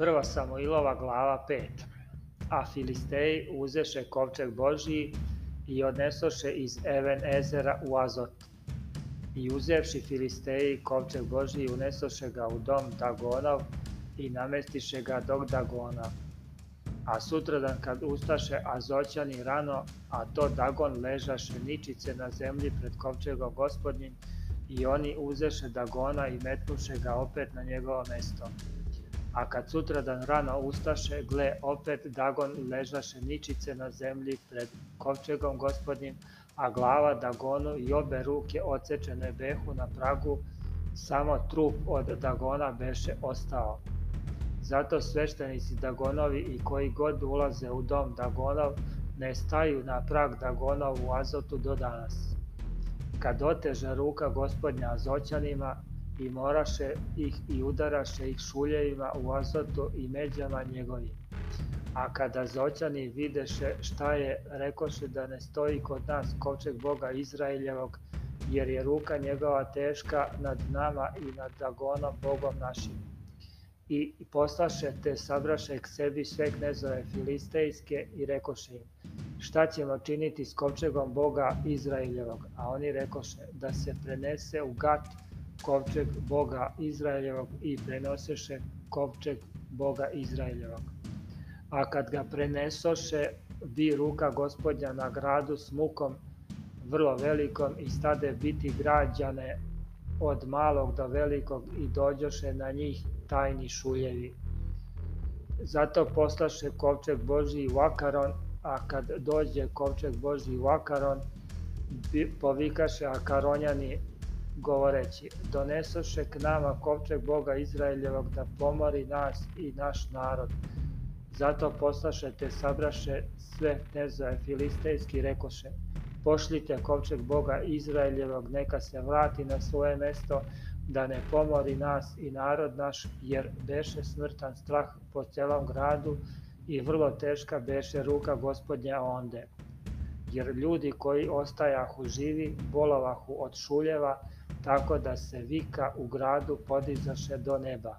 Prva Samuilova glava 5 A Filisteji uzeše kovčeg Božiji i odnesoše iz Even ezera u Azot. I uzevši Filisteji kovčeg Božiji unesoše ga u dom Dagonov i namestiše ga dok Dagona. A sutradan kad ustaše Azoćani rano, a to Dagon ležaše ničice na zemlji pred kovčegom gospodnjim, i oni uzeše Dagona i metnuše ga opet na njegovo mesto a kad sutradan rano ustaše, gle, opet Dagon ležaše ničice na zemlji pred kovčegom gospodnim, a glava Dagonu i obe ruke odsečene behu na pragu, samo trup od Dagona beše ostao. Zato sveštenici Dagonovi i koji god ulaze u dom Dagonov, ne staju na prag Dagonov u Azotu do danas. Kad oteže ruka gospodnja Azoćanima, i moraše ih i udaraše ih šuljevima u azotu i međama njegovim. A kada zoćani videše šta je, rekoše da ne stoji kod nas kovčeg Boga Izraeljevog, jer je ruka njegova teška nad nama i nad Dagonom Bogom našim. I poslaše te sabraše k sebi sve knezove filistejske i rekoše im, šta ćemo činiti s kovčegom Boga Izraeljevog? A oni rekoše, da se prenese u Gat, kovčeg Boga Izraeljevog i prenoseše kovčeg Boga Izraeljevog. A kad ga prenesoše, bi ruka gospodja na gradu s mukom vrlo velikom i stade biti građane od malog do velikog i dođoše na njih tajni šuljevi. Zato poslaše kovčeg Božji u Akaron, a kad dođe kovčeg Božji u Akaron, povikaše Akaronjani govoreći, donesoše k nama kovčeg Boga Izraeljevog da pomori nas i naš narod. Zato poslaše te sabraše sve knezove filistejski, rekoše, pošljite kovčeg Boga Izraeljevog, neka se vrati na svoje mesto, da ne pomori nas i narod naš, jer beše smrtan strah po celom gradu i vrlo teška beše ruka gospodnja onde. Jer ljudi koji ostajahu živi, bolovahu od šuljeva, tako da se vika u gradu podizaše do neba.